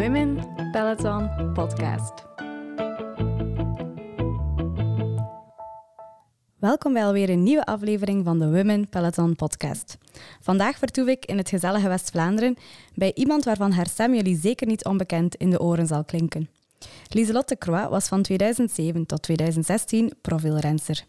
Women Peloton podcast. Welkom bij alweer een nieuwe aflevering van de Women Peloton podcast. Vandaag vertoef ik in het gezellige West-Vlaanderen bij iemand waarvan haar stem jullie zeker niet onbekend in de oren zal klinken. Lieselotte Croix was van 2007 tot 2016 profielrenster.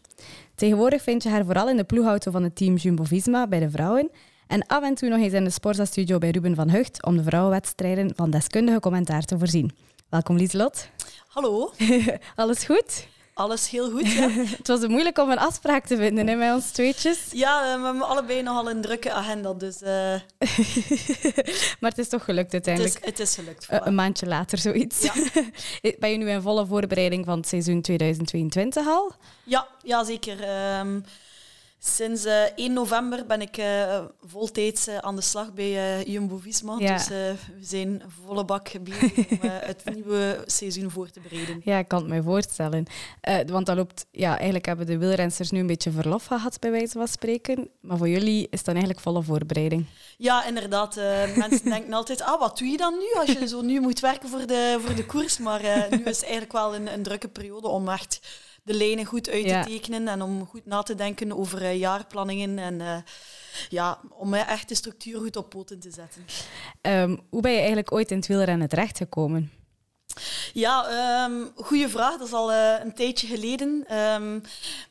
Tegenwoordig vind je haar vooral in de ploegauto van het team Jumbo-Visma bij de vrouwen en af en toe nog eens in de Sporza-studio bij Ruben van Hucht om de vrouwenwedstrijden van deskundige commentaar te voorzien. Welkom Lieselot. Hallo. Alles goed? Alles heel goed, ja. het was moeilijk om een afspraak te vinden hè, met ons tweetjes. Ja, eh, we hebben allebei nogal een drukke agenda, dus... Uh... maar het is toch gelukt uiteindelijk. Het is, het is gelukt. Uh, een maandje later, zoiets. Ja. ben je nu in volle voorbereiding van het seizoen 2022 al? Ja, ja zeker. Um, Sinds uh, eh, 1 november ben ik uh, voltijds uh, aan de slag bij Jumbo-Visma. Ja. Dus we zijn volle bak bezig om het nieuwe seizoen voor te bereiden. Ja, ik kan het me voorstellen. want dat loopt, ja, eigenlijk hebben de wielrensters nu een beetje verlof gehad, bij wijze van spreken. Maar voor jullie is dan eigenlijk volle voorbereiding. Ja, inderdaad. mensen denken altijd, ah, wat doe je dan nu als je zo nu moet werken voor de, voor de koers? Maar nu is het eigenlijk wel een, een drukke periode om echt de lijnen goed uit te tekenen en om goed na te denken over uh, jaarplanningen en uh, ja, om echt de structuur goed op poten te zetten. Um, hoe ben je eigenlijk ooit in het wielrennen terechtgekomen? Ja, um, goede vraag. Dat is al uh, een tijdje geleden. Um,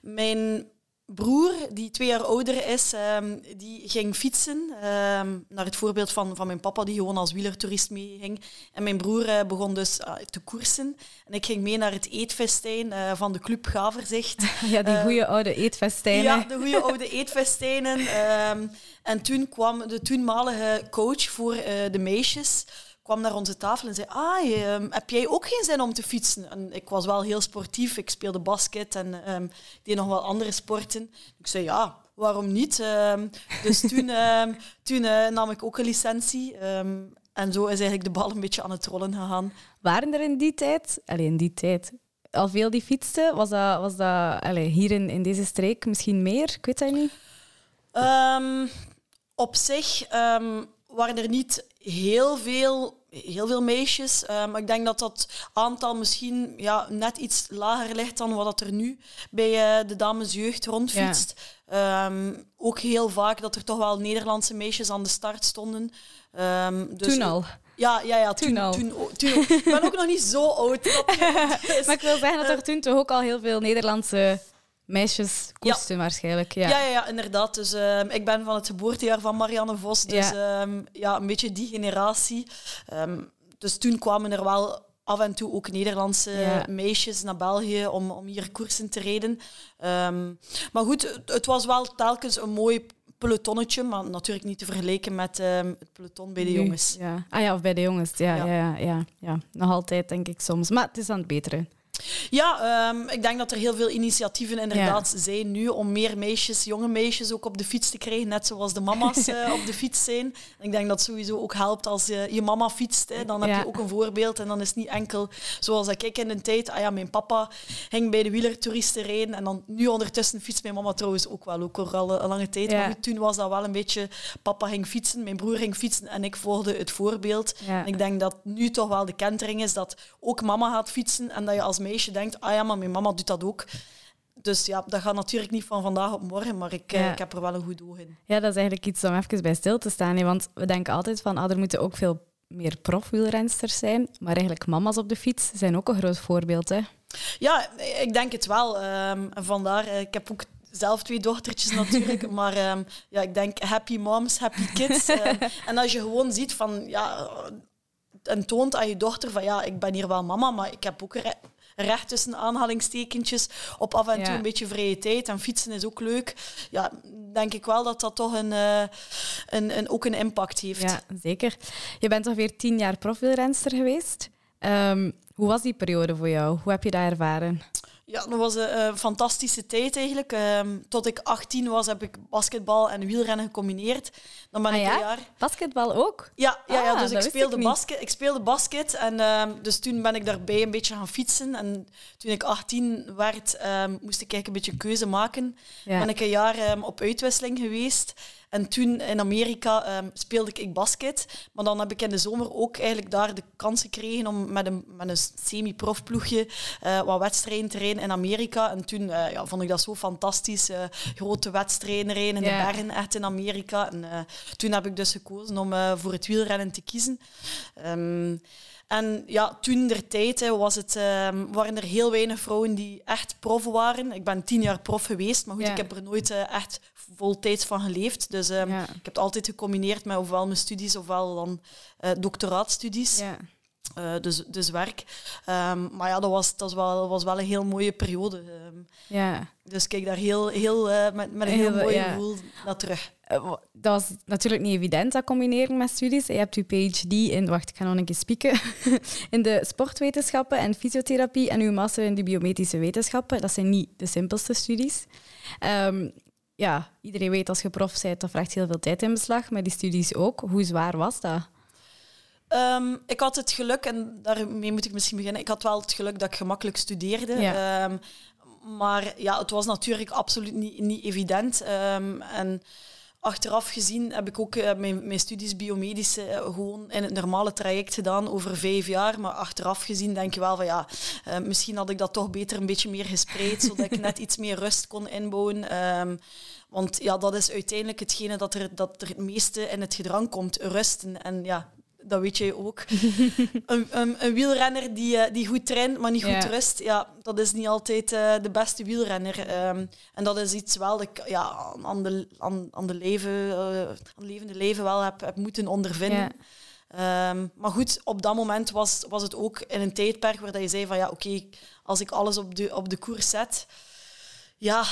mijn broer, die twee jaar ouder is, um, die ging fietsen. Um, naar het voorbeeld van, van mijn papa, die gewoon als wielertoerist meeging. En mijn broer uh, begon dus uh, te koersen. En ik ging mee naar het eetfestijn uh, van de Club Gaverzicht. Ja, die goede oude eetfestijnen. Ja, de goede oude eetfestijnen. Um, en toen kwam de toenmalige coach voor de meisjes kwam naar onze tafel en zei: Ah, ehm, heb jij ook geen zin om te fietsen? En ik was wel heel sportief. Ik speelde basket en um, deed nog wel andere sporten. Ik zei: Ja, waarom niet? Um, dus toen, toen uh, nam ik ook een licentie. en zo is eigenlijk de bal een beetje aan het rollen gegaan. Waren er in die tijd, alleen in die tijd, al veel die fietsten? Was dat, was dat allez, hier in, in deze streek misschien meer? Ik weet dat niet. op zich waren er niet heel veel heel veel meisjes. Uh, maar ik denk dat dat aantal misschien ja, net iets lager ligt dan wat er nu bij uh, de damesjeugd rondfietst. Ja. Um, ook heel vaak dat er toch wel Nederlandse meisjes aan de start stonden. Um, dus toen al? Ja, ja, ja toen, toen, al. Toen, toen, ik ben ook nog niet zo oud. maar ik wil zeggen dat er uh, toen toch ook al heel veel Nederlandse meisjes ja. waarschijnlijk. Ja. Ja, ja, ja, inderdaad. Dus uh, ik ben van het geboortejaar van Marianne Vos. Dus ja, um, ja een beetje die generatie. Um, dus toen kwamen er wel af en toe ook Nederlandse ja. meisjes naar België om, om hier koersen te rijden. Um, maar goed, het, was wel telkens een mooi pelotonnetje, maar natuurlijk niet te vergelijken met het peloton bij de jongens. Ja. Ah ja, of bij de jongens. Ja, ja. Ja, ja, ja, Nog altijd, denk ik soms. Maar het is aan het beteren. Ja, um, ik denk dat er heel veel initiatieven inderdaad zijn nu om meer meisjes, jonge meisjes ook op de fiets te krijgen, net zoals de mama's uh, op de fiets zijn. Ik denk dat het sowieso ook helpt als je, je mama fietst, hè, dan heb ja. je ook een voorbeeld en dan is het niet enkel zoals ik in een tijd, ah ja, mijn papa ging bij de wielertoeristen rijden en dan nu ondertussen fietst mijn mama trouwens ook wel, ook al een lange tijd. Ja. Maar goed, toen was dat wel een beetje, papa ging fietsen, mijn broer ging fietsen en ik volgde het voorbeeld. En ik denk dat nu toch wel de kentering is dat ook mama gaat fietsen en dat je als meisje meisje denkt, ah ja, maar mijn mama doet dat ook. Dus ja, dat gaat natuurlijk niet van vandaag op morgen, maar ik, eh, ik heb er wel een goed oog in. Ja, dat is eigenlijk iets om even bij stil te staan. Hè? Want we denken altijd van, ah, er moeten ook veel meer profwielrensters zijn. Maar eigenlijk mama's op de fiets zijn ook een groot voorbeeld. Hè? Ja, ik denk het wel. Um, vandaar, eh, ik heb ook zelf twee dochtertjes natuurlijk, maar um, ja, ik denk happy moms, happy kids. Um, en als je gewoon ziet van, ja, en toont aan je dochter van, ja, ik ben hier wel mama, maar ik heb ook recht tussen aanhalingstekentjes op af en toe een beetje vrije tijd. En fietsen is ook leuk. Ja, denk ik wel dat dat toch een, uh, een, een, ook een impact heeft. Ja, zeker. Je bent ongeveer tien jaar profielrenster geweest. Um, hoe was die periode voor jou? Hoe heb je dat ervaren? Ja, dat was een fantastische tijd eigenlijk. Ehm, tot ik 18 was, heb ik basketbal en wielrennen gecombineerd. Dan ben ah, ik ja? een jaar... Basketbal ook? Ja, ja, ja ah, dus ik speelde, ik, basket, ik speelde basket. En um, dus toen ben ik daarbij een beetje gaan fietsen. En toen ik 18 werd, um, moest ik eigenlijk een beetje keuze maken. Ben ik een jaar op uitwisseling geweest. En toen in Amerika ehm, speelde ik basket. Maar dan heb ik in de zomer ook eigenlijk daar de kans gekregen om met een, met een semi-profploegje uh, wat wedstrijden te rijden in Amerika. En toen uh, ja, vond ik dat zo fantastisch. Uh, grote wedstrijden rijden in de bergen, echt in Amerika. En toen heb ik dus gekozen om voor het wielrennen te kiezen. Um, en ja, toen der tijd was het, ehm, waren er heel weinig vrouwen die echt prof waren. Ik ben tien jaar prof geweest, maar goed, ik heb er nooit uh, echt voltijds van geleefd. Dus um, ik heb het altijd gecombineerd met ofwel mijn studies ofwel dan uh, doctoraatstudies. Ja. Uh, dus, dus werk. Um, maar ja, dat was, dat was, wel, was wel een heel mooie periode. Um, ja. Dus kijk daar heel, heel, uh, met, met een heel, heel mooi ja. gevoel naar terug. Uh, dat was natuurlijk niet evident, dat combineren met studies. Je hebt je PhD in, wacht, ik ga nog een keer spieken, in de sportwetenschappen en fysiotherapie en uw master in de biomedische wetenschappen. Dat zijn niet de simpelste studies. Um, ja, iedereen weet als je prof bent, dat vraagt heel veel tijd in beslag, maar die studies ook. Hoe zwaar was dat? Um, ik had het geluk, en daarmee moet ik misschien beginnen, ik had wel het geluk dat ik gemakkelijk studeerde. Ja. Um, maar ja, het was natuurlijk absoluut niet, niet evident. Um, en achteraf gezien heb ik ook uh, mijn, mijn, studies biomedische uh, gewoon in het normale traject gedaan over vijf jaar. Maar achteraf gezien denk je wel van ja, uh, misschien had ik dat toch beter een beetje meer gespreid, zodat ik net iets meer rust kon inbouwen. want ja, dat is uiteindelijk hetgene dat er, dat er het meeste in het gedrang komt, rusten. En ja, dat weet je ook. een, een, een, wielrenner die, uh, die goed traint, maar niet goed rust, ja, dat is niet altijd uh, de beste wielrenner. Um, en dat is iets wel dat ik ja, aan, de, aan, aan, de leven, uh, aan levende leven wel heb, heb moeten ondervinden. Um, maar goed, op dat moment was, was het ook in een tijdperk waar dat je zei van ja, oké, okay, als ik alles op de, op de koers zet, ja,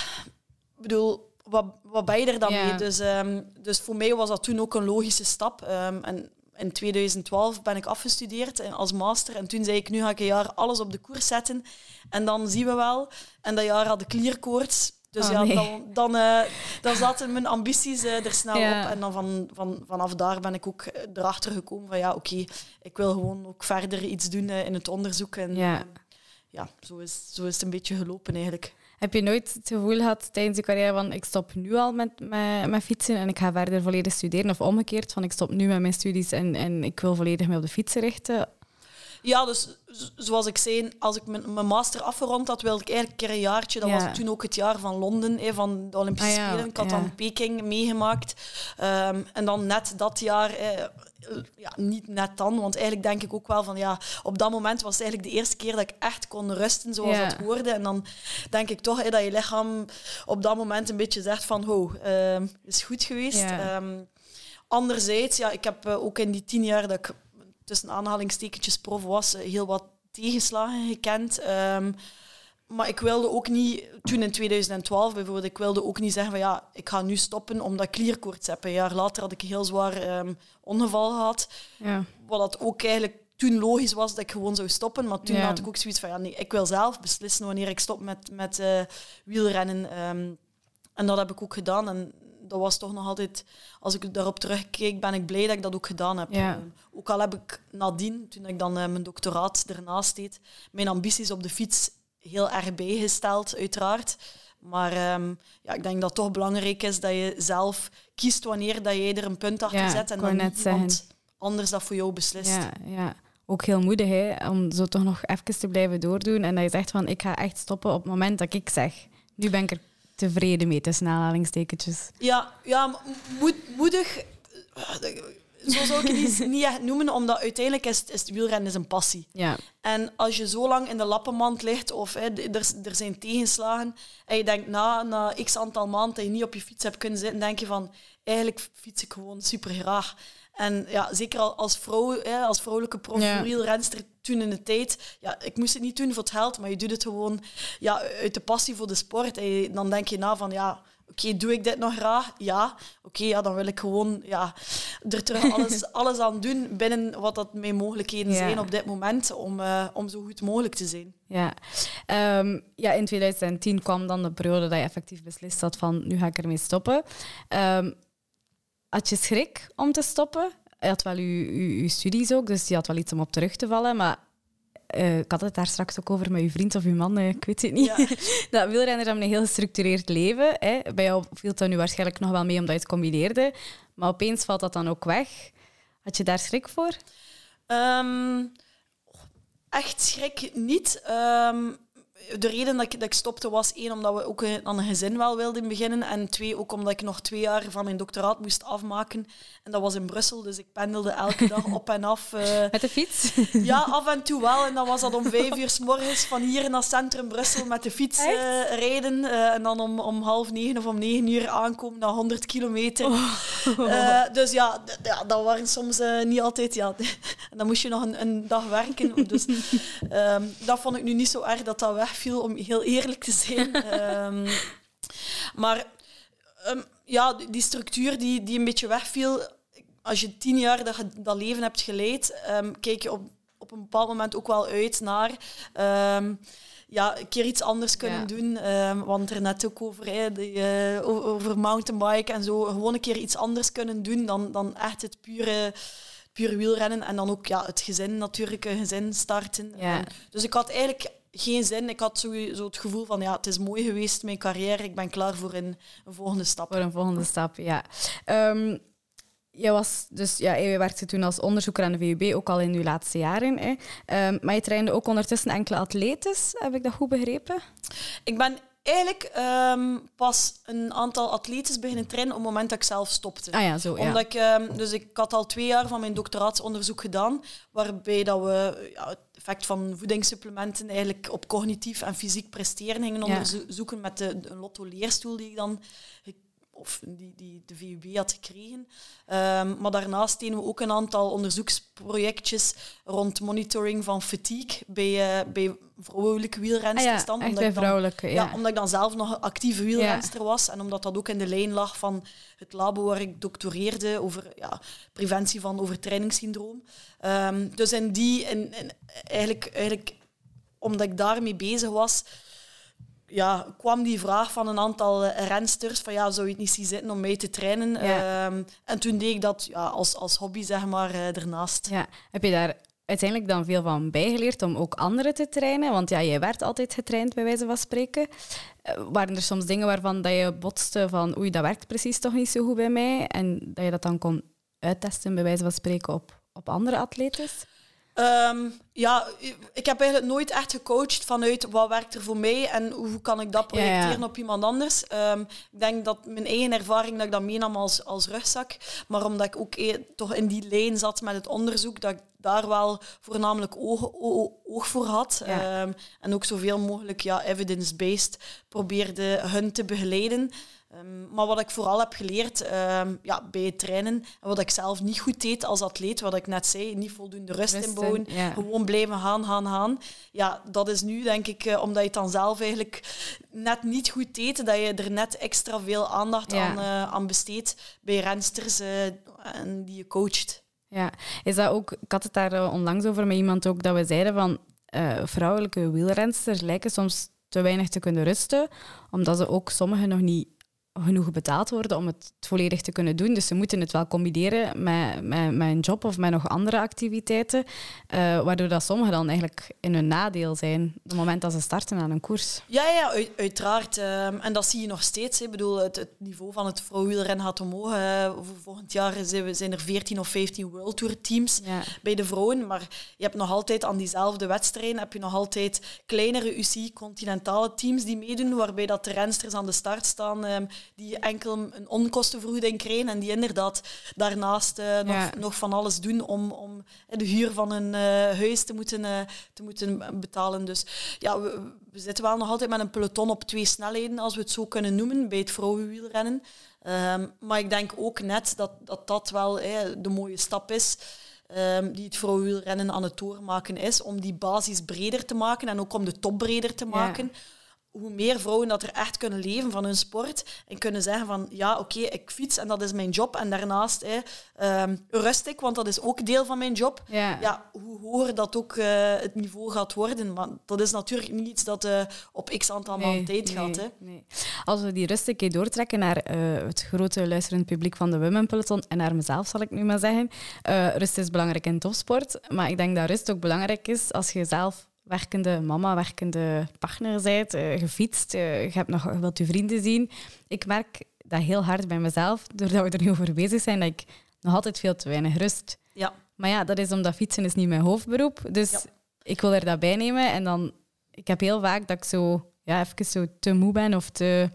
bedoel, wat, wat ben je er dan mee? Dus, um, dus voor mij was dat toen ook een logische stap. Um, en in 2012 ben ik afgestudeerd als master. En toen zei ik, nu ga ik een jaar alles op de koers zetten. En dan zien we wel. En dat jaar had ik klierkoorts. Dus oh, ja, dan, dan, uh, dan zaten mijn ambities uh, er snel op. En dan van, van, vanaf daar ben ik ook eh, erachter gekomen van ja, oké, ik wil gewoon ook verder iets doen in het onderzoek. En ja, ja zo, is, zo is het een beetje gelopen eigenlijk. Heb je nooit het gevoel gehad tijdens je carrière van ik stop nu al met, met, fietsen en ik ga verder volledig studeren? Of omgekeerd, van ik stop nu met mijn studies en, en ik wil volledig me op de fietsen richten? Ja, dus zoals ik zei, als ik mijn, mijn master afgerond had, wilde ik eigenlijk een keer een jaartje. Dat was toen ook het jaar van Londen, van de Olympische ah, Spelen. Ik had dan Peking meegemaakt. Um, en dan net dat jaar, ja, niet net dan, want eigenlijk denk ik ook wel van ja, op dat moment was het eigenlijk de eerste keer dat ik echt kon rusten zoals het hoorde. En dan denk ik toch dat je lichaam op dat moment een beetje zegt van ho, uh, is goed geweest. Um, anderzijds, ja, ik heb uh, ook in die tien jaar dat ik tussen aanhalingstekentjes prof was, uh, heel wat tegenslagen gekend. Um, maar ik wilde ook niet, toen in 2012 bijvoorbeeld, ik wilde ook niet zeggen van ja, ik ga nu stoppen omdat ik klierkoorts heb. Een jaar later had ik een heel zwaar um, ongeval gehad. Ja. Wat dat ook eigenlijk toen logisch was dat ik gewoon zou stoppen. Maar toen had ik ook zoiets van ja, nee, ik wil zelf beslissen wanneer ik stop met, met uh, wielrennen. Um, en dat heb ik ook gedaan. En dat was toch nog altijd, als ik daarop terugkeek, ben ik blij dat ik dat ook gedaan heb. Ja. Um, ook al heb ik nadien, toen ik dan uh, mijn doctoraat ernaast deed, mijn ambities op de fiets heel erg bijgesteld, uiteraard. Maar um, ja, ik denk dat het toch belangrijk is dat je zelf kiest wanneer dat je er een punt achter ja, zet en dan net iemand anders dat voor jou beslist. Ja, ja. Ook heel moedig hè, om zo toch nog even te blijven doordoen en dat je zegt van ik ga echt stoppen op het moment dat ik zeg. Nu ben ik er tevreden mee, tussen aanhalingstekentjes. Ja, ja moedig zo zou ik het niet, niet echt noemen, omdat uiteindelijk is, is het wielrennen is een passie. Ja. En als je zo lang in de lappenmand ligt of hè, er, er zijn tegenslagen en je denkt na, na x aantal maanden dat je niet op je fiets hebt kunnen zitten, denk je van eigenlijk fiets ik gewoon super graag. En ja, zeker als vrouw, hè, als vrouwelijke profielrenster toen in de tijd, ja, ik moest het niet doen voor het geld, maar je doet het gewoon ja, uit de passie voor de sport. En dan denk je na van ja, oké, doe ik dit nog graag? Ja. Oké, ja, dan wil ik gewoon ja, er terug alles, alles aan doen binnen wat dat mijn mogelijkheden zijn op dit moment om, uh, om zo goed mogelijk te zijn. Ja. Um, ja, in 2010 kwam dan de periode dat je effectief beslist had van nu ga ik ermee stoppen. Um, had je schrik om te stoppen? Je had wel je, je, je studies ook, dus je had wel iets om op terug te vallen, maar uh, ik had het daar straks ook over met je vriend of je man, uh, ik weet het niet. Ja. dat wielrenners hebben een heel gestructureerd leven. Hè. Bij jou viel dat nu waarschijnlijk nog wel mee omdat je het combineerde. Maar opeens valt dat dan ook weg. Had je daar schrik voor? Um, echt schrik niet. Um, de reden dat ik, dat ik stopte was één, omdat we ook aan een gezin wel wilden beginnen. En twee, ook omdat ik nog twee jaar van mijn doctoraat moest afmaken. En dat was in Brussel, dus ik pendelde elke dag op en af. Uh, met de fiets? Ja, af en toe wel. En dan was dat om vijf uur s morgens van hier naar centrum Brussel met de fiets uh, rijden. Uh, en dan om, om half negen of om negen uur aankomen naar 100 kilometer. Oh. dus ja, ja, dat waren soms niet altijd... Ja. en dan moest je nog een, een dag werken. Dus um, dat vond ik nu niet zo erg dat dat weg viel, om heel eerlijk te zijn. um, maar um, ja, die structuur die, die een beetje wegviel, als je tien jaar dat, dat leven hebt geleid, um, kijk je op, op een bepaald moment ook wel uit naar ja, een keer iets anders kunnen doen. Um, want er net ook over, hè, de, uh, over mountainbike en zo. Gewoon een keer iets anders kunnen doen dan, dan echt het pure, pure wielrennen. En dan ook ja, het gezin natuurlijk, een gezin starten. Ja. dus ik had eigenlijk geen zin. Ik had zo het gevoel van, ja, het is mooi geweest, mijn carrière. Ik ben klaar voor een, een volgende stap. Voor een volgende stap, ja. Um, je was dus, ja, je werkte toen als onderzoeker aan de VUB, ook al in je laatste jaren. Hè. Um, maar je trainde ook ondertussen enkele atletes, heb ik dat goed begrepen? Ik ben eigenlijk um, pas een aantal atletes beginnen trainen op het moment dat ik zelf stopte. Ah ja, zo, ja. Omdat ik, um, dus ik had al twee jaar van mijn doctoraatsonderzoek gedaan, waarbij dat we ja, het effect van voedingssupplementen eigenlijk op cognitief en fysiek presteren gingen onderzoeken met de, de Lotto-leerstoel die ik dan of die, die de VUB had gekregen. Um, maar daarnaast deden we ook een aantal onderzoeksprojectjes rond monitoring van fatigue bij, uh, bij vrouwelijke wielrensters. Ah ja, omdat bij vrouwelijke, dan, ja. omdat ik dan zelf nog een actieve wielrenster was en omdat dat ook in de lijn lag van het labo waar ik doctoreerde over ja, preventie van overtrainingssyndroom. Um, dus in die, in, in, eigenlijk, eigenlijk omdat ik daarmee bezig was, ja, kwam die vraag van een aantal uh, rensters van ja, zou je het niet zien zitten om mee te trainen? Ehm, en toen deed ik dat ja, als, als hobby, zeg maar, uh, ernaast. Ja. Heb je daar uiteindelijk dan veel van bijgeleerd om ook anderen te trainen? Want ja, jij werd altijd getraind, bij wijze van spreken. Uh, waren er soms dingen waarvan dat je botste van oei, dat werkt precies toch niet zo goed bij mij? En dat je dat dan kon uittesten, bij wijze van spreken, op, op andere atletes? Um, ja, ik heb eigenlijk nooit echt gecoacht vanuit wat werkt er voor mij en hoe kan ik dat projecteren op iemand anders. Um, ik denk dat mijn eigen ervaring dat ik dat meenam als, als rugzak, maar omdat ik ook e toch in die lijn zat met het onderzoek, dat ik daar wel voornamelijk oog, oog, voor had. Um, en ook zoveel mogelijk ja, evidence-based probeerde hun te begeleiden. Um, maar wat ik vooral heb geleerd um, ja, bij het trainen, en wat ik zelf niet goed deed als atleet, wat ik net zei, niet voldoende rust Rusten, inbouwen, gewoon blijven gaan, gaan, gaan. Ja, dat is nu denk ik, uh, omdat je het dan zelf eigenlijk net niet goed deed, dat je er net extra veel aandacht aan, uh, aan besteedt bij rensters en die je coacht. Ja, is dat ook, ik had het daar onlangs over met iemand ook, dat we zeiden van vrouwelijke wielrensters lijken soms te weinig te kunnen rusten, omdat ze ook sommigen nog niet genoeg betaald worden om het volledig te kunnen doen. Dus ze moeten het wel combineren met, met, met een job of met nog andere activiteiten, uh, waardoor dat sommigen dan eigenlijk in hun nadeel zijn op het moment dat ze starten aan een koers. Ja, ja uiteraard. Ehm, en dat zie je nog steeds. Ik bedoel, het, het, niveau van het vrouwenwielrennen gaat omhoog. Uh, volgend jaar zijn er 14 of 15 World Tour teams bij de vrouwen, maar je hebt nog altijd aan diezelfde wedstrijden heb je nog altijd kleinere UCI-continentale teams die meedoen, waarbij dat de rensters aan de start staan ehm, die enkel een onkostenvergoeding krijgen en die inderdaad daarnaast uh, nog, nog van alles doen om, om de huur van een uh, huis te moeten, uh, te moeten betalen. Dus ja, we, we, zitten wel nog altijd met een peloton op twee snelheden, als we het zo kunnen noemen, bij het vrouwenwielrennen. Um, maar ik denk ook net dat dat, dat wel de mooie stap is. Um, die het vrouwenwielrennen aan het doormaken is, om die basis breder te maken en ook om de top breder te maken. Hoe meer vrouwen dat er echt kunnen leven van hun sport en kunnen zeggen van ja, oké, ik fiets en dat is mijn job en daarnaast hè, ehm, rust ik, want dat is ook deel van mijn job. Ja. Ja, hoe hoger dat ook eh, het niveau gaat worden, maar dat is natuurlijk niet iets dat eh, op x aantal maanden tijd gaat. Hè. nee. Als we die rust een keer doortrekken naar eh, het grote luisterend publiek van de Women Peloton en naar mezelf, zal ik nu maar zeggen. Rust is belangrijk in topsport, maar ik denk dat rust ook belangrijk is als je zelf werkende mama, werkende partner bent, eh, gefietst, eh, je, hebt nog, je wilt je vrienden zien. Ik merk dat heel hard bij mezelf, doordat we er nu over bezig zijn, dat ik nog altijd veel te weinig rust. Ja, Maar ja, dat is omdat fietsen is niet mijn hoofdberoep. Dus Ja. ik wil er dat bij nemen. En dan, ik heb heel vaak dat ik zo, ja, even zo te moe ben of te,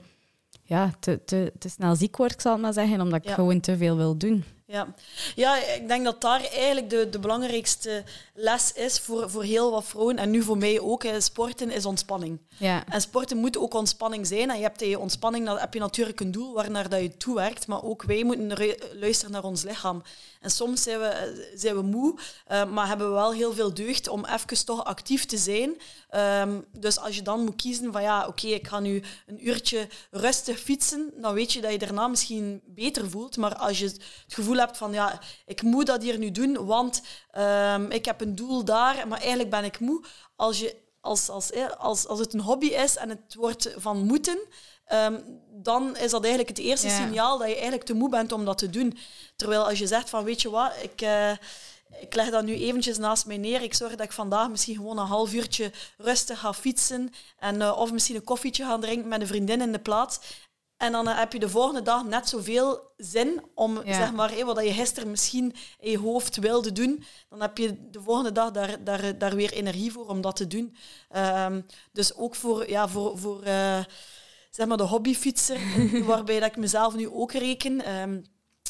ja, te, te, te snel ziek word, ik zal het maar zeggen, omdat ik Ja. gewoon te veel wil doen. Ja. ja, ik denk dat daar eigenlijk de, de belangrijkste les is voor, voor heel wat vrouwen en nu voor mij ook. Sporten is ontspanning. Ja, En sporten moet ook ontspanning zijn. En je hebt je ontspanning, dan heb je natuurlijk een doel waarnaar dat je toewerkt. Maar ook wij moeten luisteren naar ons lichaam. En soms zijn we, eh, zijn we moe, eh, maar hebben we wel heel veel deugd om even toch actief te zijn. Ehm, dus als je dan moet kiezen van ja, oké, ik ga nu een uurtje rustig fietsen, dan weet je dat je daarna misschien beter voelt. Maar als je het gevoel hebt van ja, ik moet dat hier nu doen, want ehm, ik heb een doel daar, maar eigenlijk ben ik moe. Als je als, als, als, als het een hobby is en het wordt van moeten, ehm, dan is dat eigenlijk het eerste Ja. signaal dat je eigenlijk te moe bent om dat te doen. Terwijl als je zegt van, weet je wat, ik, eh, ik leg dat nu eventjes naast mij neer. Ik zorg dat ik vandaag misschien gewoon een half uurtje rustig ga fietsen en, eh, of misschien een koffietje ga drinken met een vriendin in de plaats. En dan eh, heb je de volgende dag net zoveel zin om, Ja. zeg maar, wat je gisteren misschien in je hoofd wilde doen, dan heb je de volgende dag daar, daar, daar weer energie voor om dat te doen. Ehm, dus ook voor, ja, voor, voor eh, zeg maar de hobbyfietser, waarbij dat ik mezelf nu ook reken, ehm,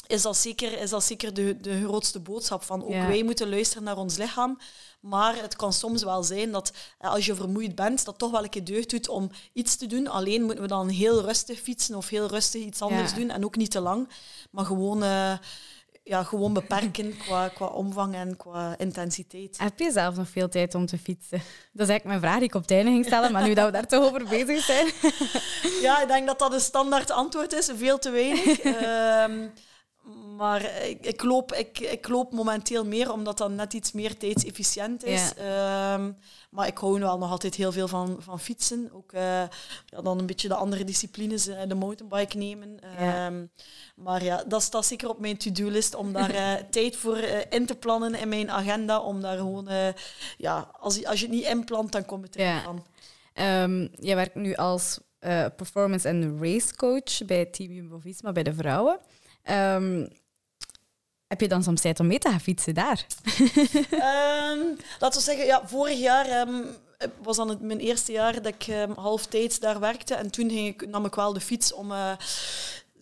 is dat zeker, is dat zeker de, de grootste boodschap. Van ook Ja. wij moeten luisteren naar ons lichaam. Maar het kan soms wel zijn dat eh, als je vermoeid bent, dat toch wel een keer deugd doet om iets te doen. Alleen moeten we dan heel rustig fietsen of heel rustig iets anders Ja. doen. En ook niet te lang, maar gewoon, eh, ja, gewoon beperken qua, qua omvang en qua intensiteit. Heb je zelf nog veel tijd om te fietsen? Dat is eigenlijk mijn vraag die ik op het einde ging stellen, maar nu dat we daar toch over bezig zijn. Ja, ik denk dat dat een standaard antwoord is. Veel te weinig. Ehm, maar ik, ik, loop, ik, ik loop momenteel meer, omdat dat net iets meer tijdsefficiënt is. Ehm, maar ik hou wel nog altijd heel veel van, van fietsen. Ook eh, ja, dan een beetje de andere disciplines, eh, de mountainbike nemen. Ja. Ehm, maar ja, dat staat zeker op mijn to-do-list om daar eh, tijd voor in te plannen in mijn agenda. Om daar gewoon, ja, als, je- als je het niet inplant, dan komt het er niet van. Ehm jij werkt nu als performance- en racecoach bij Team Jumbo-Visma bij de vrouwen. Ehm, heb je dan soms tijd om mee te gaan fietsen daar? Ehm, laten we zeggen, ja, vorig jaar ehm, was dan het, mijn eerste jaar dat ik ehm, halftijds daar werkte. En toen ging ik, nam ik wel de fiets om eh,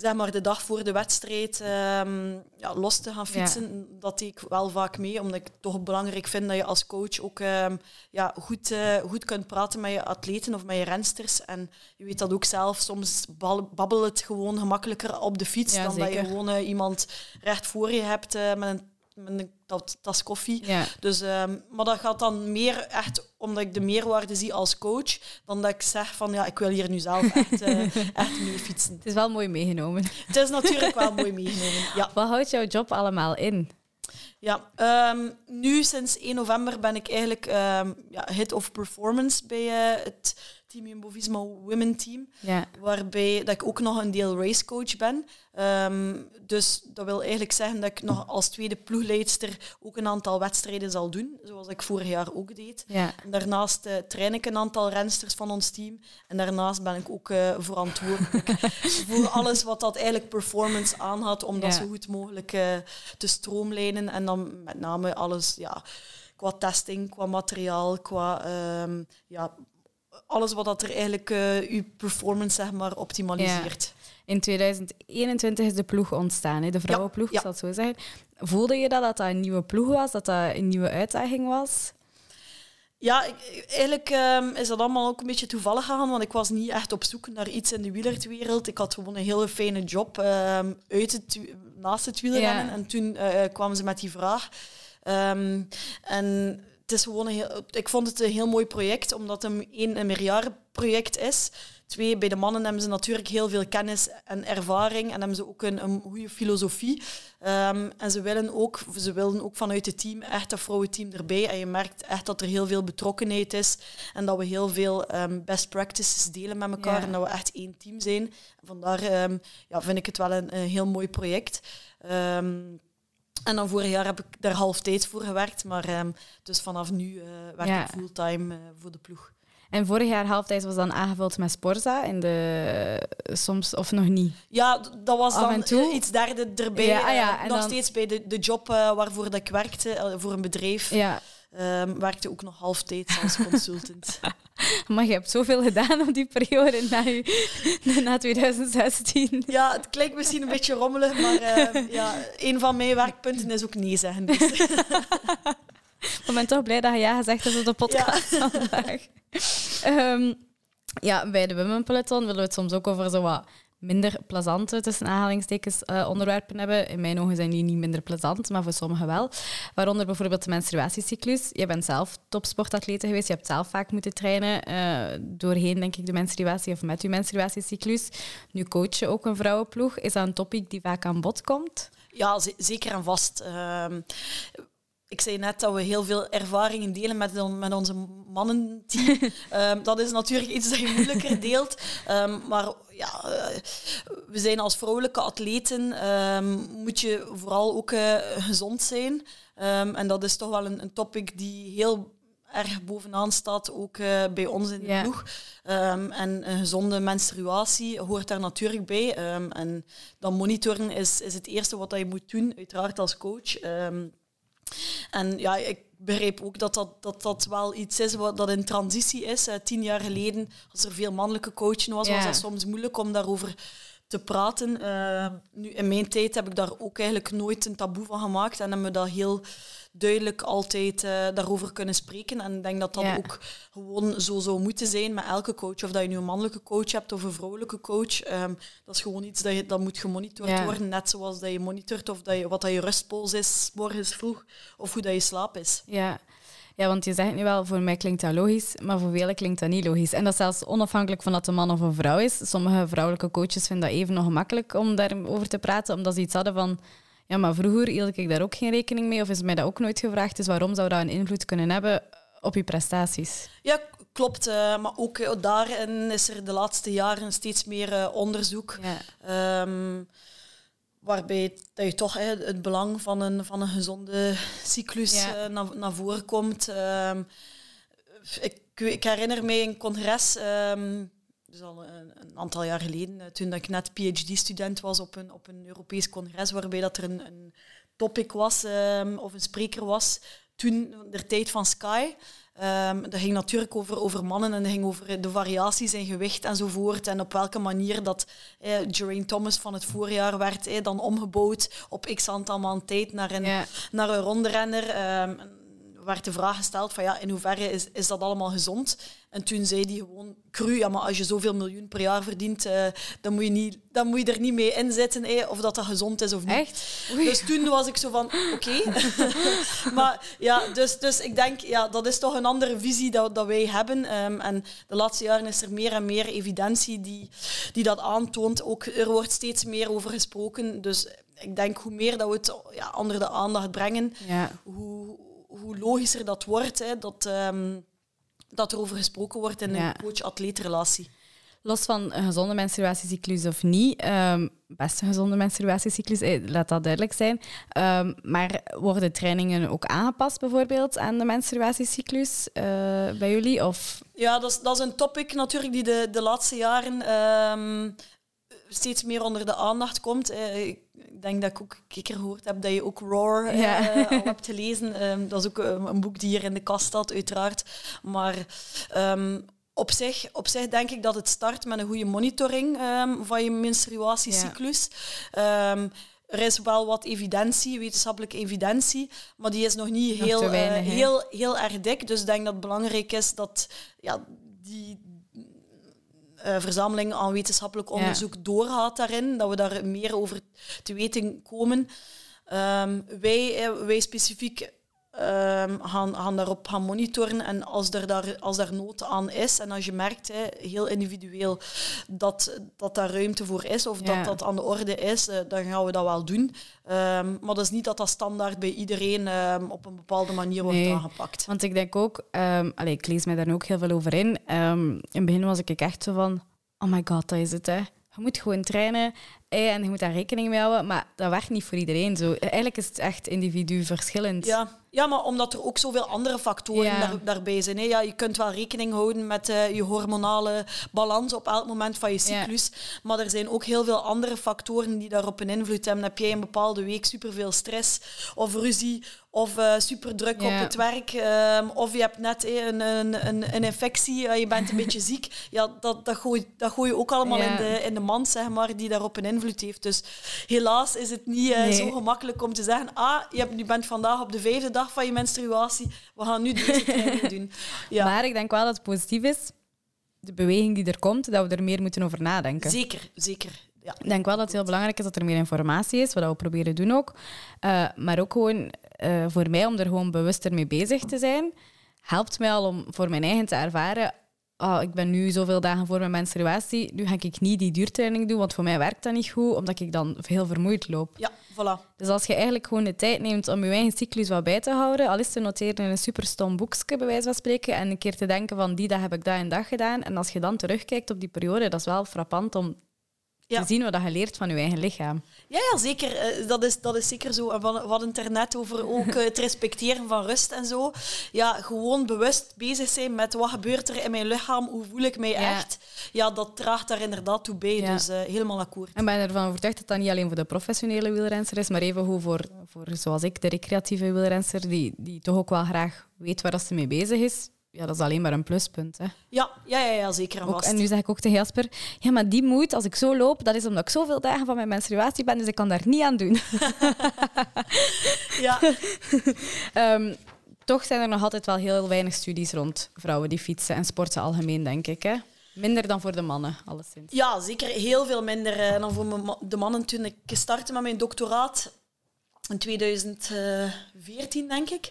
zeg maar de dag voor de wedstrijd ehm, ja, los te gaan fietsen. Dat deed ik wel vaak mee, omdat ik het toch belangrijk vind dat je als coach ook ehm, ja, goed, eh, goed kunt praten met je atleten of met je rensters. En je weet dat ook zelf, soms babbelt het gewoon gemakkelijker op de fiets Ja, dan dat je gewoon eh, iemand recht voor je hebt eh, met een met een tas- tas koffie. Ja. Dus, ehm, maar dat gaat dan meer echt omdat ik de meerwaarde zie als coach, dan dat ik zeg van ja, ik wil hier nu zelf echt, eh, echt mee fietsen. Het is wel mooi meegenomen. Het is natuurlijk wel mooi meegenomen. Ja, Wat houdt jouw job allemaal in? ja. Ehm, nu sinds 1 november ben ik eigenlijk ehm ja, head of performance bij eh, het Team Jumbo-Visma Women Team. Ja. waarbij dat ik ook nog een deel racecoach ben. Ehm, dus dat wil eigenlijk zeggen dat ik nog als tweede ploegleidster ook een aantal wedstrijden zal doen, zoals ik vorig jaar ook deed. Ja. En daarnaast eh, train ik een aantal rensters van ons team. En daarnaast ben ik ook eh, verantwoordelijk voor alles wat dat eigenlijk performance aanhad, om dat Ja. zo goed mogelijk eh, te stroomlijnen. En dan met name alles ja, qua testing, qua materiaal, qua ehm, ja, alles wat dat er eigenlijk eh uw performance zeg maar, optimaliseert. In 2021 is de ploeg ontstaan, hè? de vrouwenploeg, ja. ik zal het zo zeggen. Voelde je dat, dat dat een nieuwe ploeg was, dat dat een nieuwe uitdaging was? Ja, ik- eigenlijk ehm, is dat allemaal ook een beetje toevallig gegaan, want ik was niet echt op zoek naar iets in de wielerwereld. Ik had gewoon een hele fijne job ehm, uit het, naast het wielrennen. En toen eh, kwamen ze met die vraag. Ehm, en is gewoon een heel, ik vond het een heel mooi project, omdat het één, een meerjarenproject is. Twee, bij de mannen hebben ze natuurlijk heel veel kennis en ervaring en hebben ze ook een, een goede filosofie. Ehm, en ze willen, ook, ze willen ook vanuit het team echt dat vrouwenteam erbij. En je merkt echt dat er heel veel betrokkenheid is en dat we heel veel ehm, best practices delen met elkaar en dat we echt één team zijn. Vandaar um, ja, vind ik het wel een, een heel mooi project. En dan vorig jaar heb ik daar half tijd voor gewerkt, maar dus vanaf nu uh, werk ik fulltime uh, voor de ploeg. En vorig jaar halftijd was dan aangevuld met Sporza in de soms of nog niet? Ja, dat was dan iets derde erbij. Ja, ah ja, en nog steeds bij de, de job waarvoor dat ik werkte, voor een bedrijf. Ja. Um, werkte ook nog halftijd als consultant. maar je hebt zoveel gedaan op die periode na, na 2016. Ja, het klinkt misschien een beetje rommelig, maar uh, ja, een van mijn werkpunten is ook nee zeggen. Dus. ik ben toch blij dat je ja gezegd hebt op de podcast ja. vandaag. Um, ja, bij de Women Peloton willen we het soms ook over zo wat minder plezante, tussen aanhalingstekens, uh, onderwerpen hebben. In mijn ogen zijn die niet minder plezant, maar voor sommigen wel. Waaronder bijvoorbeeld de menstruatiecyclus. Je bent zelf topsportatlete geweest, je hebt zelf vaak moeten trainen uh, doorheen, denk ik, de menstruatie of met je menstruatiecyclus. Nu coach je ook een vrouwenploeg. Is dat een topic die vaak aan bod komt? Ja, zeker en vast. Uh, ik zei net dat we heel veel ervaringen delen met, met onze mannenteam. um, dat is natuurlijk iets dat je moeilijker deelt. Um, maar ja, uh, we zijn als vrouwelijke atleten, um, moet je vooral ook uh, gezond zijn. en dat is toch wel een, een, topic die heel erg bovenaan staat, ook uh, bij ons in de yeah. ploeg. en een gezonde menstruatie hoort daar natuurlijk bij. en dan monitoren is, is het eerste wat je moet doen, uiteraard als coach. En ja, ik begreep ook dat dat, dat, dat wel iets is wat dat in transitie is. tien jaar geleden, als er veel mannelijke coaching was, was het soms moeilijk om daarover te praten. Uh, nu, in mijn tijd heb ik daar ook eigenlijk nooit een taboe van gemaakt en hebben we dat heel duidelijk altijd uh, daarover kunnen spreken. En ik denk dat dat ook gewoon zo zou moeten zijn met elke coach. Of dat je nu een mannelijke coach hebt of een vrouwelijke coach. Um, dat is gewoon iets dat, je, dat moet gemonitord worden. Net zoals dat je monitort of dat je, wat dat je rustpols is morgens vroeg. Of hoe dat je slaap is. Ja. Ja, want je zegt nu wel, voor mij klinkt dat logisch, maar voor velen klinkt dat niet logisch. En dat is zelfs onafhankelijk van dat een man of een vrouw is. Sommige vrouwelijke coaches vinden dat even nog gemakkelijk om daarover te praten, omdat ze iets hadden van ja, maar vroeger hield ik daar ook geen rekening mee of is mij dat ook nooit gevraagd. Dus waarom zou dat een invloed kunnen hebben op je prestaties? Ja, klopt. Uh, maar ook uh, daarin is er de laatste jaren steeds meer uh, onderzoek. Ja. Um, waarbij dat je toch het belang van een, van een gezonde cyclus ja. naar, naar voren komt. Um, ik, ik, herinner me een congres um, dus al een, een, aantal jaar geleden, eh, toen ik net PhD-student was op een, op een Europees congres, waarbij dat er een, een topic was um, of een spreker was, toen de tijd van Sky. Um, dat ging natuurlijk over, over mannen en dat ging over de variaties in gewicht enzovoort. En op welke manier dat eh, Geraint Thomas van het voorjaar werd eh, dan omgebouwd op x aantal maanden tijd naar een, naar een rondrenner. Um, werd de vraag gesteld van ja, in hoeverre is, is dat allemaal gezond? En toen zei hij gewoon cru, ja, maar als je zoveel miljoen per jaar verdient, uh, dan, moet je niet, dan moet je er niet mee inzetten eh, of dat dat gezond is of niet. Echt? Dus toen was ik zo van, oké. maar ja, dus, dus ik denk, ja, dat is toch een andere visie dat, dat wij hebben. Um, en de laatste jaren is er meer en meer evidentie die, die dat aantoont. Ook, er wordt steeds meer over gesproken. Dus ik denk, hoe meer dat we het ja, onder de aandacht brengen, ja. hoe hoe logischer dat wordt, hè, dat, um, dat er over gesproken wordt in een coach-atleet-relatie. Los van een gezonde menstruatiecyclus of niet, um, best een gezonde menstruatiecyclus, eh, laat dat duidelijk zijn. Um, maar worden trainingen ook aangepast bijvoorbeeld aan de menstruatiecyclus uh, bij jullie? Of? Ja, dat is, dat is een topic natuurlijk die de, de laatste jaren steeds meer onder de aandacht komt. Eh, ik denk dat ik ook een keer gehoord heb dat je ook Roar uh, al hebt gelezen. Um, dat is ook een, een, boek die hier in de kast staat, uiteraard. Maar um, op zich, op zich denk ik dat het start met een goede monitoring van je menstruatiecyclus. Ja. er is wel wat evidentie, wetenschappelijke evidentie, maar die is nog niet heel, weinig, uh, heel, heel erg dik. Dus ik denk dat het belangrijk is dat ja, die, uh, verzameling aan wetenschappelijk onderzoek ja. doorgaat daarin, dat we daar meer over te weten komen. Um, wij, eh, wij specifiek um, gaan, gaan daarop gaan monitoren. En als er daar, als daar nood aan is en als je merkt, hè, heel individueel, dat, dat daar ruimte voor is of dat dat aan de orde is, uh, dan gaan we dat wel doen. Um, maar dat is niet dat dat standaard bij iedereen um, op een bepaalde manier wordt nee, aangepakt. Want ik denk ook, allez, ik lees mij daar ook heel veel over in. in het begin was ik echt zo van, oh my god, dat is het hè. Je moet gewoon trainen en je moet daar rekening mee houden. Maar dat werkt niet voor iedereen zo. Eigenlijk is het echt individu verschillend. Ja, ja maar omdat er ook zoveel andere factoren daar, daarbij zijn. Hè. Ja, je kunt wel rekening houden met uh, je hormonale balans op elk moment van je cyclus. Maar er zijn ook heel veel andere factoren die daarop een invloed hebben. Heb jij een bepaalde week superveel stress of ruzie of uh, super druk op het werk. Um, of je hebt net eh, een, een, een, een infectie, uh, je bent een beetje ziek. Ja, dat, dat, gooi, dat gooi je ook allemaal in, de, in de mand, zeg maar, die daarop een invloed heeft. Dus helaas is het niet uh, zo gemakkelijk om te zeggen, ah, je, hebt, je bent vandaag op de vijfde dag van je menstruatie, we gaan nu deze training doen. Ja. Maar ik denk wel dat het positief is, de beweging die er komt, dat we er meer moeten over nadenken. Zeker, zeker. Ja. Ik denk wel dat het heel belangrijk is dat er meer informatie is, wat we proberen doen ook. Uh, maar ook gewoon uh, voor mij om er gewoon bewuster mee bezig te zijn, helpt mij al om voor mijn eigen te ervaren. Oh, ik ben nu zoveel dagen voor mijn menstruatie, nu ga ik niet die duurtraining doen, want voor mij werkt dat niet goed, omdat ik dan heel vermoeid loop. Ja, voilà. Dus als je eigenlijk gewoon de tijd neemt om je eigen cyclus wat bij te houden, al is te noteren in een super stom boekje, bij wijze van spreken, en een keer te denken van die dag heb ik dat en dat gedaan, en als je dan terugkijkt op die periode, dat is wel frappant om te zien wat je leert van je eigen lichaam. Ja, ja zeker. Eh, dat is, dat is zeker zo. En we hadden het er net over ook eh, het respecteren van rust en zo. Ja, gewoon bewust bezig zijn met wat gebeurt er in mijn lichaam, hoe voel ik mij echt. Ja, dat draagt daar inderdaad toe bij. Dus uh, helemaal akkoord. En ben je ervan overtuigd dat dat niet alleen voor de professionele wielrenser is, maar even hoe voor, voor zoals ik, de recreatieve wielrenser, die, die toch ook wel graag weet waar ze mee bezig is ja, dat is alleen maar een pluspunt. Hè. Ja, ja, ja, ja zeker en vast. en nu zeg ik ook tegen Jasper, ja, maar die moed, als ik zo loop, dat is omdat ik zoveel dagen van mijn menstruatie ben, dus ik kan daar niet aan doen. ja. um, toch zijn er nog altijd wel heel weinig studies rond vrouwen die fietsen en sporten algemeen, denk ik. Hè? Minder dan voor de mannen, alleszins. Ja, zeker heel veel minder uh, dan voor de mannen. Toen ik startte met mijn doctoraat in 2014, denk ik.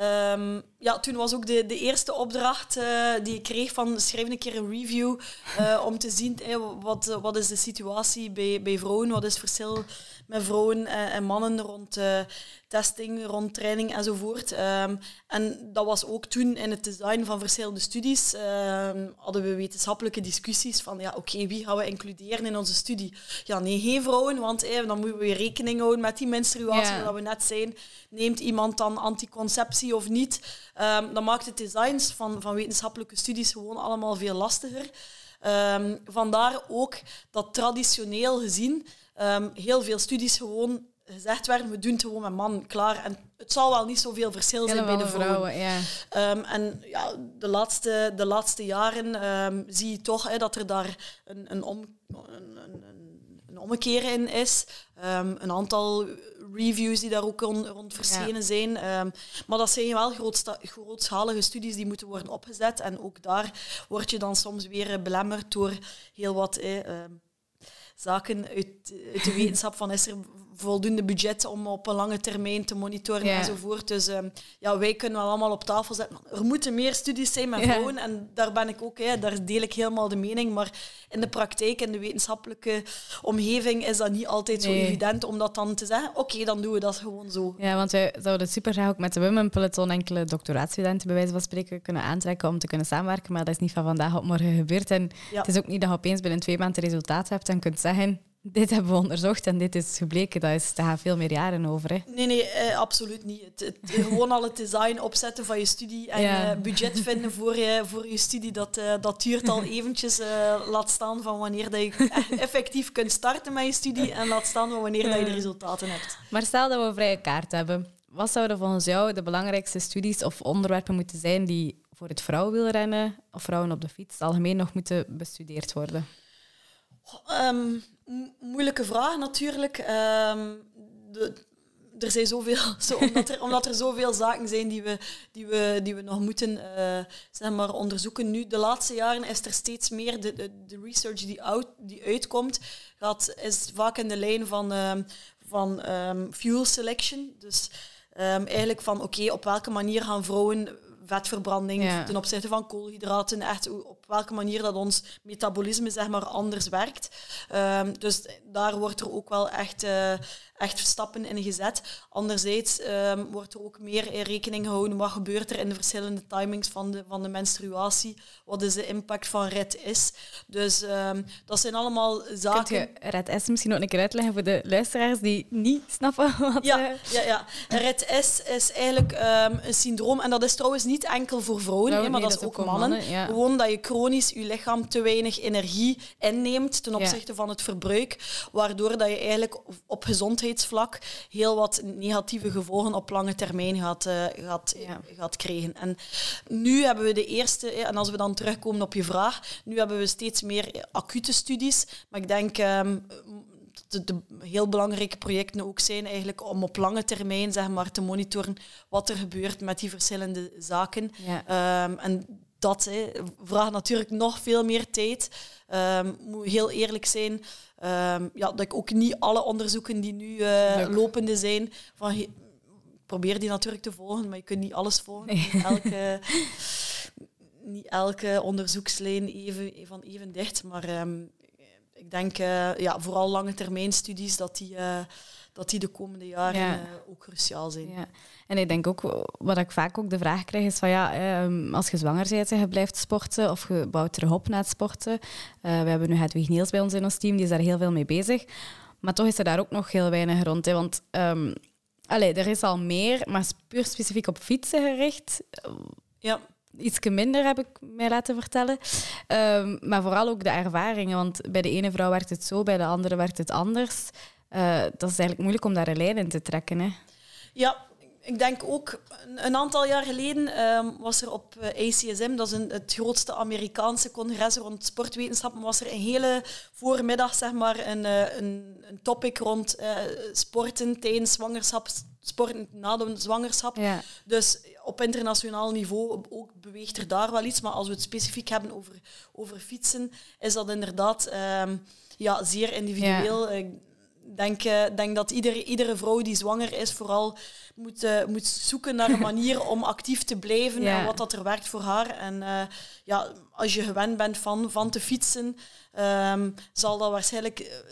Um, ja, toen was ook de, de eerste opdracht uh, die ik kreeg van schrijf een keer een review uh, om te zien hey, wat, wat is de situatie bij, bij vrouwen, wat is het verschil met vrouwen en, en mannen rond uh, testing, rond training enzovoort. Um, en dat was ook toen in het design van verschillende studies um, hadden we wetenschappelijke discussies van ja, oké, wie gaan we includeren in onze studie? Ja, nee, geen vrouwen, want hey, dan moeten we weer rekening houden met die menstruatie, yeah. dat we net zijn. Neemt iemand dan anticonceptie of niet? Um, dan maakt het designs van, van wetenschappelijke studies gewoon allemaal veel lastiger. Um, vandaar ook dat traditioneel gezien um, heel veel studies gewoon gezegd werden, we doen het gewoon met man, klaar. En het zal wel niet zoveel verschil zijn bij de vrouwen. vrouwen ja. Um, en ja, de, laatste, de laatste jaren zie je toch hè, dat er daar een, een, om, een, een, een ommekeer in is. Een aantal reviews die daar ook rond, rond verschenen zijn. Um, maar dat zijn wel grootschalige studies die moeten worden opgezet. En ook daar word je dan soms weer belemmerd door heel wat... Eh, zaken uit, uit de wetenschap van is er voldoende budget om op een lange termijn te monitoren ja. enzovoort. Dus uh, ja, wij kunnen wel allemaal op tafel zetten. Er moeten meer studies zijn met vrouwen en daar ben ik ook, hè, daar deel ik helemaal de mening. Maar in de praktijk, in de wetenschappelijke omgeving, is dat niet altijd zo evident om dat dan te zeggen. Oké, dan doen we dat gewoon zo. Ja, want wij zouden super graag ook met de Women Peloton enkele doctoraatstudenten bij wijze van spreken kunnen aantrekken om te kunnen samenwerken. Maar dat is niet van vandaag op morgen gebeurd. En het is ook niet dat je opeens binnen twee maanden resultaat hebt en kunt zeggen dit hebben we onderzocht en dit is gebleken. Dat is, daar gaan veel meer jaren over. Hè. Nee, nee, eh, absoluut niet. Het, het, gewoon al het design opzetten van je studie en ja. uh, budget vinden voor je, voor je studie, dat, uh, dat duurt al eventjes. Laat staan van wanneer dat je effectief kunt starten met je studie en laat staan van wanneer dat je de resultaten hebt. Maar stel dat we een vrije kaart hebben. Wat zouden volgens jou de belangrijkste studies of onderwerpen moeten zijn die voor het vrouwenwielrennen of vrouwen op de fiets algemeen nog moeten bestudeerd worden? Um, moeilijke vraag natuurlijk. Um, de, er zijn zoveel, zo, omdat, er, omdat er zoveel zaken zijn die we, die we, die we nog moeten uh, zeg maar, onderzoeken. Nu, de laatste jaren is er steeds meer de, de, de research die, out, die uitkomt, gaat, is vaak in de lijn van, um, van fuel selection. Dus Ehm, eigenlijk van, oké, op welke manier gaan vrouwen vetverbranding Ja. ten opzichte van koolhydraten, echt hoe- op welke manier dat ons metabolisme zeg maar, anders werkt. Ehm, dus daar wordt er ook wel echt, eh, echt stappen in gezet. Anderzijds ehm, wordt er ook meer in rekening gehouden wat gebeurt er in de verschillende timings van de, van de menstruatie, wat is de impact van RET is. Dus ehm, dat zijn allemaal Kunt zaken... je Red S misschien nog een keer uitleggen voor de luisteraars die niet snappen wat... Ja, eh, ja, ja. RET is, eigenlijk een syndroom. En dat is trouwens niet enkel voor vrouwen, maar dat is ook voor mannen. ja. Gewoon dat je chronisch je lichaam te weinig energie inneemt ten Ja. opzichte van het verbruik, waardoor dat je eigenlijk op gezondheidsvlak heel wat negatieve gevolgen op lange termijn gaat, eh, gaat, Ja. gaat krijgen. En nu hebben we de eerste, hè, en als we dan terugkomen op je vraag, nu hebben we steeds meer acute studies, maar ik denk ehm, de, de heel belangrijke projecten ook zijn eigenlijk om op lange termijn zeg maar, te monitoren wat er gebeurt met die verschillende zaken. Ja. Ehm, en dat hè, vraagt natuurlijk nog veel meer tijd. Ehm moet heel eerlijk zijn. ehm, ja, dat ik ook niet alle onderzoeken die nu eh, lopende zijn, van, probeer die natuurlijk te volgen, maar je kunt niet alles volgen. Nee. Niet elke, niet elke onderzoekslijn even, van even dicht, maar ehm, ik denk eh, ja, vooral lange termijn studies dat die, eh, dat die de komende jaren Ja. eh, ook cruciaal zijn. Ja. En ik denk ook, wat ik vaak ook de vraag krijg, is van ja, ehm, als je zwanger bent en je blijft sporten of je bouwt terug op na het sporten. Eh, we hebben nu Hedwig Niels bij ons in ons team, die is daar heel veel mee bezig. Maar toch is er daar ook nog heel weinig rond. Hè, want allee, er is al meer, maar puur specifiek op fietsen gericht. Ja. Iets minder heb ik mij laten vertellen. Ehm, maar vooral ook de ervaringen. Want bij de ene vrouw werkt het zo, bij de andere werkt het anders. Eh, dat is eigenlijk moeilijk om daar een lijn in te trekken. Hè. Ja, ik denk ook een, aantal jaar geleden ehm, was er op eh, ACSM, dat is een, het grootste Amerikaanse congres rond sportwetenschappen, was er een hele voormiddag zeg maar, een, eh, een, een topic rond sporten tijdens zwangerschap, sporten na de zwangerschap. Ja. Dus op internationaal niveau ook beweegt er daar wel iets. Maar als we het specifiek hebben over, over fietsen, is dat inderdaad ehm, ja, zeer individueel. Denk, eh, denk dat iedere, iedere vrouw die zwanger is vooral moet, eh, moet zoeken naar een manier om actief te blijven Ja. en wat dat er werkt voor haar. En eh, ja, als je gewend bent van, van te fietsen, ehm, zal dat waarschijnlijk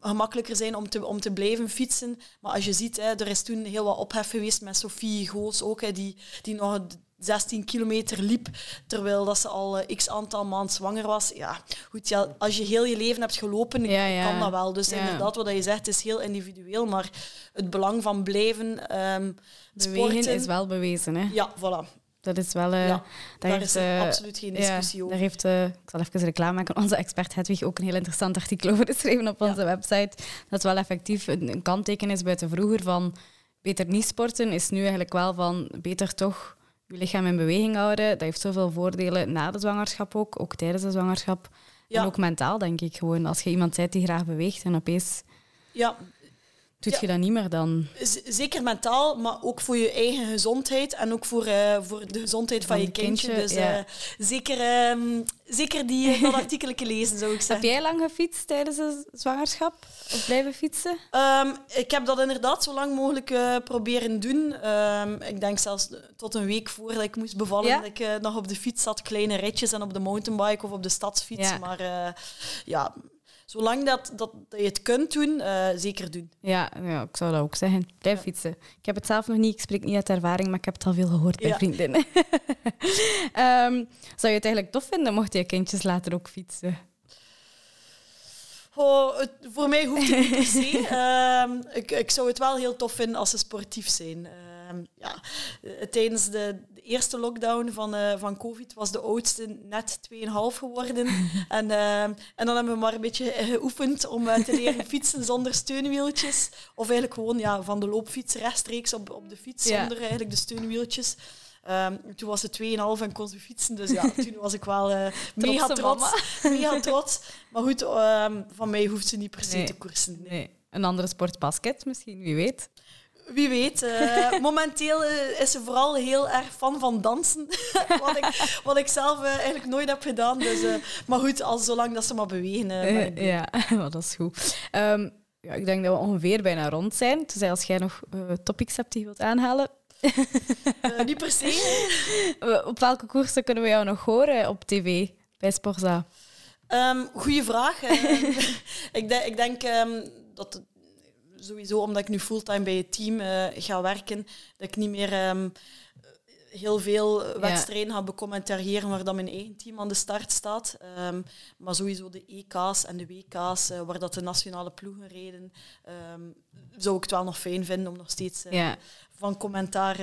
gemakkelijker zijn om te, om te blijven fietsen. Maar als je ziet, hè, er is toen heel wat ophef geweest met Sophie Goos ook, hè, die, die nog 16 kilometer liep, terwijl dat ze al eh, x aantal maanden zwanger was. Ja, goed, ja, als je heel je leven hebt gelopen, Ja, ja. kan dat wel. Dus inderdaad, wat je zegt, is heel individueel, maar het belang van blijven Bewegen sporten... is wel bewezen. Hè. Ja, voilà. Dat is wel... Ja, daar heeft, is eh, absoluut geen discussie over. Daar heeft, ik zal even reclame maken, onze expert Hedwig ook een heel interessant artikel over geschreven op onze website. Dat wel effectief een, een kanteken is buiten vroeger van beter niet sporten, is nu eigenlijk wel van beter toch je lichaam in beweging houden. Dat heeft zoveel voordelen na de zwangerschap ook, ook tijdens de zwangerschap. Ja. En ook mentaal, denk ik gewoon. Als je iemand bent die graag beweegt en opeens Ja, doet Ja. je dat niet meer, dan... Z- zeker mentaal, maar ook voor je eigen gezondheid en ook voor, eh, voor de gezondheid van, Van je kindje. kindje, dus ja. eh, zeker, ehm, zeker die, eh, dat artikeletje lezen, zou ik Heb zeggen. jij lang gefietst tijdens de zwangerschap? Of blijven fietsen? Ehm, ik heb dat inderdaad zo lang mogelijk eh, proberen doen. Ehm, ik denk zelfs tot een week voordat ik moest bevallen, Ja? dat ik nog op de fiets zat, kleine ritjes en op de mountainbike of op de stadsfiets. Maar ja, zolang dat, dat, dat je het kunt doen, eh, zeker doen. Ja, ja, ik zou dat ook zeggen. Blijf Ja. fietsen. Ik heb het zelf nog niet, ik spreek niet uit ervaring, maar ik heb het al veel gehoord bij Ja. vriendinnen. Ehm, zou je het eigenlijk tof vinden mocht je kindjes later ook fietsen? Oh, het- voor mij hoeft het niet per se. Ehm, ik, ik zou het wel heel tof vinden als ze sportief zijn. Ehm, ja. Eh, Tijdens de, de eerste lockdown van, eh, van COVID was de oudste net 2,5 geworden. en, ehm, en dan hebben we maar een beetje geoefend om eh, te leren fietsen zonder steunwieltjes. Of eigenlijk gewoon ja, van de loopfiets rechtstreeks op, op de fiets Ja. zonder eigenlijk de steunwieltjes. Ehm, toen was ze 2,5 en kon ze fietsen. Dus ja, toen was ik wel eh mega trots. Mega trots. Maar goed, ehm, van mij hoeft ze niet per se Nee. te koersen. nee. Nee. Een andere sport, basket misschien, wie weet. Wie weet. eh, momenteel eh, is ze vooral heel erg fan van dansen. wat, ik, wat ik zelf eh, eigenlijk nooit heb gedaan. Dus, maar goed, als, zolang dat ze maar bewegen. ja, dat is goed. Ehm, ja, ik denk dat we ongeveer bijna rond zijn. Dus als jij nog topics hebt die je wilt aanhalen. Niet per se. op welke koersen kunnen we jou nog horen op tv bij Sporza? Um, goeie vraag. ik, de, ik, denk um, dat sowieso omdat ik nu fulltime bij het team uh, ga werken, dat ik niet meer um, heel veel wedstrijden ga becommentariëren waar dan mijn eigen team aan de start staat. Um, maar sowieso de EK's en de WK's, uh, waar dat de nationale ploegen reden, um, zou ik het wel nog fijn vinden om nog steeds uh, ja. van commentaar,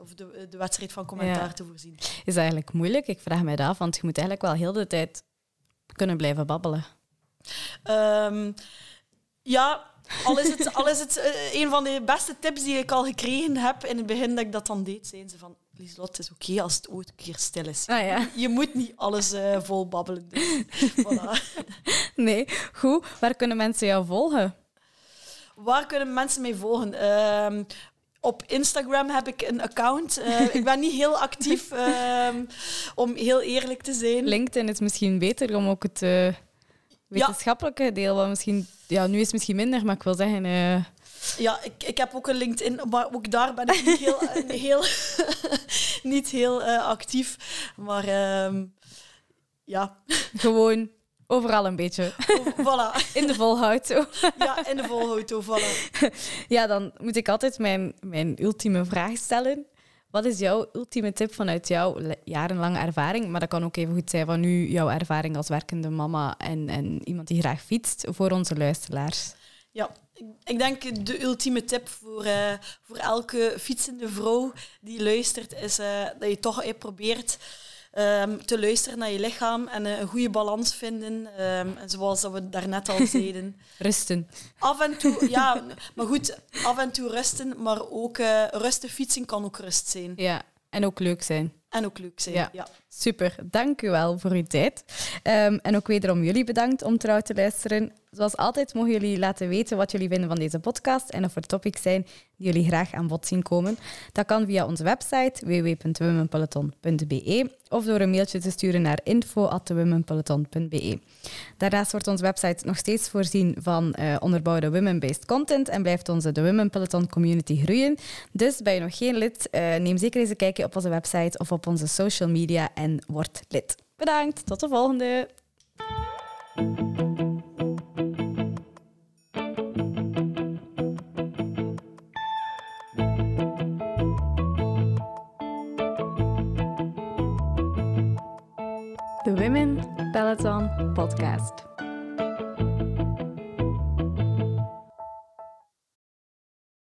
of de, de wedstrijd van commentaar ja. te voorzien. Is eigenlijk moeilijk? Ik vraag mij dat af, want je moet eigenlijk wel heel de tijd kunnen blijven babbelen. Ja, al is het, al is het uh, een van de beste tips die ik al gekregen heb in het begin dat ik dat dan deed, zijn ze van Lieslot, het is oké okay als het ooit een keer stil is. Ah, ja. Je moet niet alles uh, vol babbelen. Dus, voilà. Nee, goed. Waar kunnen mensen jou volgen? Waar kunnen mensen mij volgen? Uh, op Instagram heb ik een account. Uh, ik ben niet heel actief, ehm, om heel eerlijk te zijn. LinkedIn is misschien beter om ook het wetenschappelijke ja. deel, wat misschien ja, nu is het misschien minder, maar ik wil zeggen. Uh... Ja, ik, ik heb ook een LinkedIn, maar ook daar ben ik niet heel, heel, niet heel uh, actief. Maar uh, ja. Gewoon overal een beetje. voilà. In de volhouto. ja, in de volhouto, voilà. Ja, dan moet ik altijd mijn, mijn ultieme vraag stellen. Wat is jouw ultieme tip vanuit jouw jarenlange ervaring? Maar dat kan ook even goed zijn van nu jouw ervaring als werkende mama en, iemand die graag fietst voor onze luisteraars. Ja, ik denk de ultieme tip voor, uh, voor elke fietsende vrouw die luistert, is uh, dat je toch uh, probeert um, te luisteren naar je lichaam en een goede balans vinden. Um, zoals dat we daarnet al zeiden. rusten. Af en toe, ja, maar goed, af en toe rusten, maar ook uh, rusten fietsen kan ook rust zijn. Ja, en ook leuk zijn. En ook leuk zijn, ja. Super, dank u wel voor uw tijd. Um, en ook wederom jullie bedankt om trouw te luisteren. Zoals altijd mogen jullie laten weten wat jullie vinden van deze podcast en of er topics zijn die jullie graag aan bod zien komen. Dat kan via onze website www.womenpeloton.be of door een mailtje te sturen naar info.womenpeloton.be. Daarnaast wordt onze website nog steeds voorzien van uh, onderbouwde women-based content en blijft onze de Women Peloton community groeien. Dus ben je nog geen lid, uh, neem zeker eens een kijkje op onze website of op onze social media en word lid. Bedankt, tot de volgende! The Women Peloton Podcast.